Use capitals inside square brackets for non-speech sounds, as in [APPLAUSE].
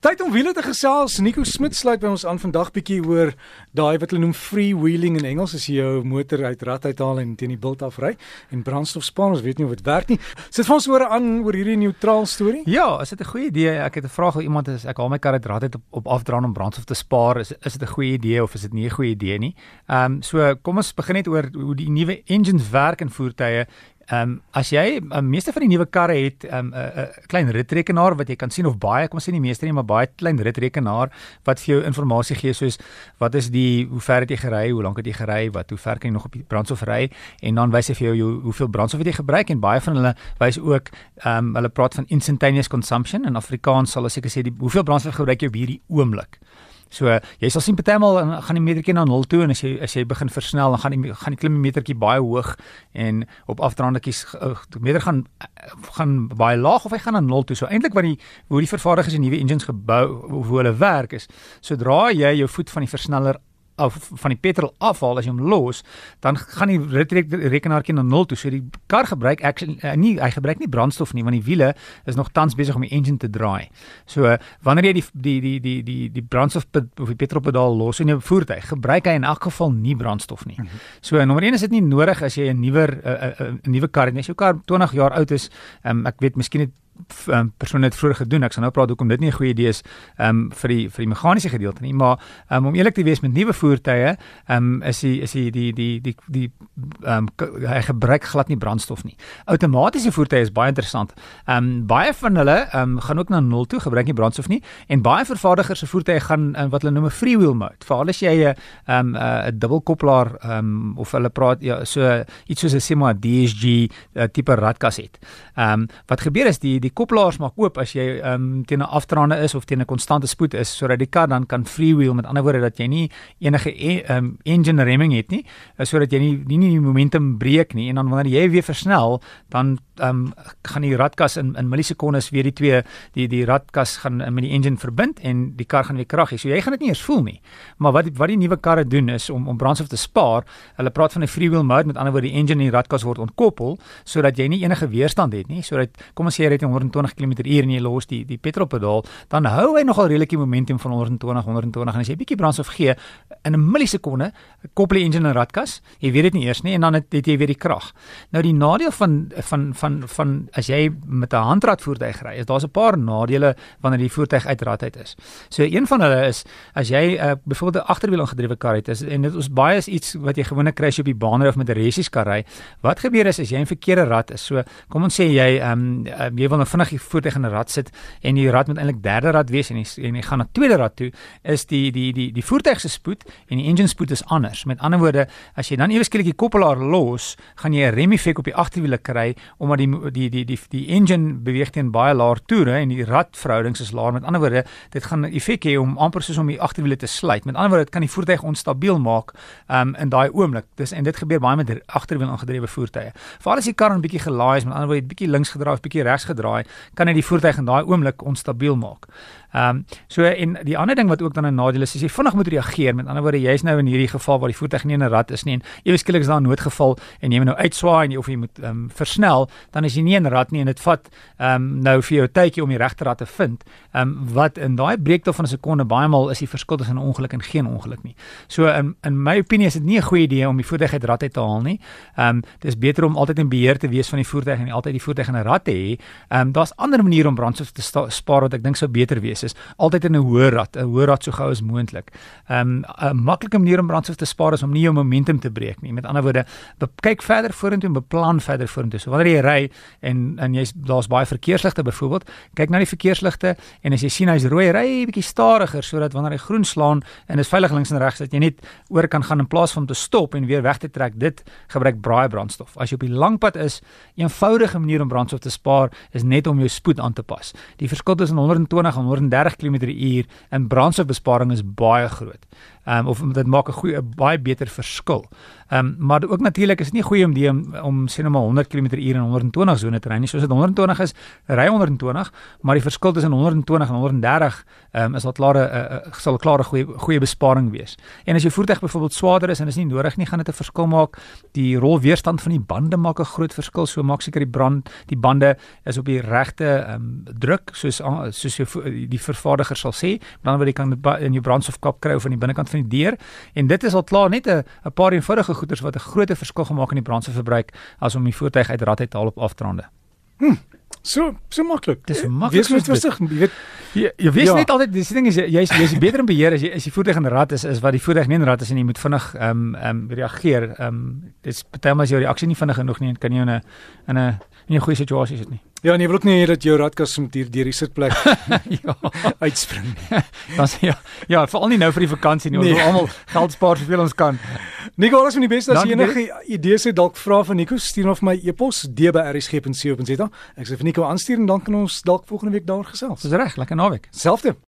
Tyd om wiele te gesels. Nico Smit sluit by ons aan vandag bietjie oor daai wat hulle noem freewheeling in Engels, as jy jou motor uit rad uithaal en teen die bult afry en brandstof spaar. Ons weet nie of dit werk nie. Sit ons oor aan oor hierdie neutraal storie. Ja, is dit 'n goeie idee? Ek het 'n vraag oor iemand is ek haal my kar uit rad uit op, op afdraan om brandstof te spaar. Is is dit 'n goeie idee of is dit nie 'n goeie idee nie? Ehm um, so kom ons begin net oor hoe die nuwe engines werk in voertuie Ehm um, as jy um, meeste van die nuwe karre het 'n um, 'n klein ritrekenaar wat jy kan sien of baie kom ons sê nie meeste nie maar baie klein ritrekenaar wat vir jou inligting gee soos wat is die hoe ver het jy gery, hoe lank het jy gery, wat hoe ver kan jy nog op die brandstof ry en dan wys hy vir jou, jou hoeveel brandstof het jy gebruik en baie van hulle wys ook ehm um, hulle praat van instantaneous consumption in Afrikaans sal hulle seker sê die hoeveel brandstof gebruik jy op hierdie oomblik. So jy sal sien partymal gaan die metertjie na 0 toe en as jy as jy begin versnel dan gaan die gaan die klimmetertjie baie hoog en op afdraandetjies uh, meter gaan gaan baie laag of hy gaan na 0 toe. So eintlik wat die hoe die vervaardigers die nuwe engines gebou hoe hulle werk is sodra jy jou voet van die versneller of van die petrol afhaal as jy hom los, dan gaan die rekenaartjie na 0 toe. So die kar gebruik actually uh, nie hy gebruik nie brandstof nie want die wiele is nog tans besig om die engine te draai. So uh, wanneer jy die die die die die die brandstof of die petrolpedaal los in jou voertuig, gebruik hy in elk geval nie brandstof nie. Mhm. So nommer 1 is dit nie nodig as jy 'n nuwer 'n uh, uh, uh, nuwe kar het. As jou kar 20 jaar oud is, um, ek weet miskien het um, persoon het vroeër gedoen. Ek sal nou praat hoekom dit nie 'n goeie idee is um, vir die vir die meganiese gedeelte nie, maar um, om eerlik te wees met nuwe voertuie, um, is die is die die die die die um, hy gebruik glad nie brandstof nie. Outomatiese voertuie is baie interessant. Um, baie van hulle um, gaan ook na nul toe, gebruik nie brandstof nie en baie vervaardigers se voertuie gaan um, wat hulle noem 'n freewheel mode. Veral as jy 'n 'n 'n dubbelkoppelaar um, of hulle praat ja, so iets soos 'n semi DSG uh, tipe radkas het. Um, wat gebeur is die die die koppelaars maak oop as jy ehm um, teen 'n afdraande is of teen 'n konstante spoed is sodat die kar dan kan freewheel met ander woorde dat jy nie enige ehm um, engine remming het nie eh, sodat jy nie nie, nie die momentum breek nie en dan wanneer jy weer versnel dan ehm um, gaan die radkas in in millisekondes weer die twee die die radkas gaan met die engine verbind en die kar gaan weer krag hê. So jy gaan dit nie eens voel nie. Maar wat wat die nuwe karre doen is om om brandstof te spaar. Hulle praat van 'n freewheel mode met ander woorde die engine en die radkas word ontkoppel sodat jy nie enige weerstand het nie. Sodat kom ons sê jy ry 120 km/h en jy los die die petrolpedaal, dan hou hy nogal redelik die momentum van 120 120 en as jy 'n bietjie brandstof gee in 'n millisekonde, koppel die engine en radkas. Jy weet dit nie eers nie en dan het, het jy weer die krag. Nou die nadeel van van van van as jy met 'n handrat voertuig ry, is daar's 'n paar nadele wanneer die voertuig uit rad uit is. So een van hulle is as jy uh, byvoorbeeld 'n agterwiel aangedrewe kar het, is en dit is baie is iets wat jy gewoonlik kry as jy op die baan ry of met 'n resies kar ry. Wat gebeur is as jy in verkeerde rad is. So kom ons sê jy ehm um, jy wil nou vinnig die voertuig in 'n rad sit en die rad moet eintlik derde rad wees en jy, en jy gaan na tweede rad toe is die die die die voertuig se spoed en die engine spoed is anders. Met ander woorde, as jy dan ewe skielik die koppelaar los, gaan jy 'n rem effek op die agterwiele kry omdat die die die die die engine beweeg teen baie laer toere en die radverhoudings is laer. Met ander woorde, dit gaan 'n effek hê om amper soos om die agterwiele te sluit. Met ander woorde, dit kan die voertuig onstabiel maak um, in daai oomblik. Dis en dit gebeur baie met agterwiel aangedrewe voertuie. Veral as die kar 'n bietjie gelaai is, met ander woorde, bietjie links gedraai of bietjie regs gedraai, kan dit die voertuig in daai oomblik onstabiel maak. Ehm um, so en die ander ding wat ook dan 'n nadeel is, is jy vinnig moet reageer. Met ander woorde, jy's nou in hierdie geval waar die voertuig nie in 'n rad is nie en ewe skielik is daar 'n noodgeval en jy moet nou uitswaai en jy of jy moet ehm um, versnel, dan is jy nie in 'n rad nie en dit vat ehm um, nou vir jou tydjie om die regte rad te vind. Ehm um, wat in daai breekte van 'n sekonde baie maal is die verskil tussen 'n ongeluk en geen ongeluk nie. So in in my opinie is dit nie 'n goeie idee om die voertuig uit rad uit te haal nie. Ehm um, dis beter om altyd in beheer te wees van die voertuig en altyd die voertuig in 'n rad te hê. Ehm um, daar's ander maniere om brandstof te spaar wat ek dink sou beter wees is altyd in 'n hoër rad, 'n hoër rad so gou as moontlik. Ehm um, 'n maklike manier om brandstof te spaar is om nie jou momentum te breek nie. Met ander woorde, kyk verder vorentoe en beplan verder vorentoe. So wanneer jy ry en en jy's daar's baie verkeersligte byvoorbeeld, kyk na die verkeersligte en as jy sien hy's rooi, ry bietjie stadiger sodat wanneer hy groen slaan en is veilig links en regs dat jy net oor kan gaan in plaas van om te stop en weer weg te trek. Dit gebruik baie brandstof. As jy op die langpad is, 'n eenvoudige manier om brandstof te spaar is net om jou spoed aan te pas. Die verskil tussen 120 en 130 km/h en brandstofbesparing is baie groot um, of dit maak 'n goeie baie beter verskil. Ehm um, maar ook natuurlik is dit nie goeie om die om, om sê nou maar 100 km/h in 120 sone te ry nie. Soos dit 120 is, ry 120, maar die verskil tussen 120 en 130 ehm um, is al uh, uh, sal 'n klare goeie goeie besparing wees. En as jou voertuig byvoorbeeld swaarder is en is nie nodig nie, gaan dit 'n verskil maak. Die rolweerstand van die bande maak 'n groot verskil. So maak seker die brand die bande is op die die regte ehm um, druk soos soos jy die vervaardiger sal sê, dan word jy kan in jou brandstofkap kry of aan die binnekant van die deur en dit is al klaar net 'n 'n paar eenvoudige goeders wat 'n groot verskil gemaak in die brandstofverbruik as om die voertuig uit rad uit te haal op afdraande. Hm. So so maklik. Dis maklik. Wees net rustig, jy weet. Jy, jy weet ja. net altyd die ding is jy's jy's beter in beheer as jy as die voertuig in rad is is wat die voertuig nie in rad is en jy moet vinnig ehm um, ehm um, reageer. Ehm um, dis partymal as jou reaksie nie vinnig genoeg nie, kan jy in 'n in 'n in 'n goeie situasie sit nie. Ja, jy wil ook nie hê dat jou radkas moet hier deur die sitplek [LAUGHS] ja uitspring nie. [LAUGHS] Dan ja, ja, veral nie nou vir die vakansie nie. Ons nee. wil almal geld spaar soveel ons kan. Nico, alles van die beste as jy enige idees het dalk vra van Nico, stuur hom vir my e-pos dbrsg.co.za. Ek sê vir Nico aanstuur en dan kan ons dalk volgende week daar gesels. Dis reg, lekker naweek. Selfde.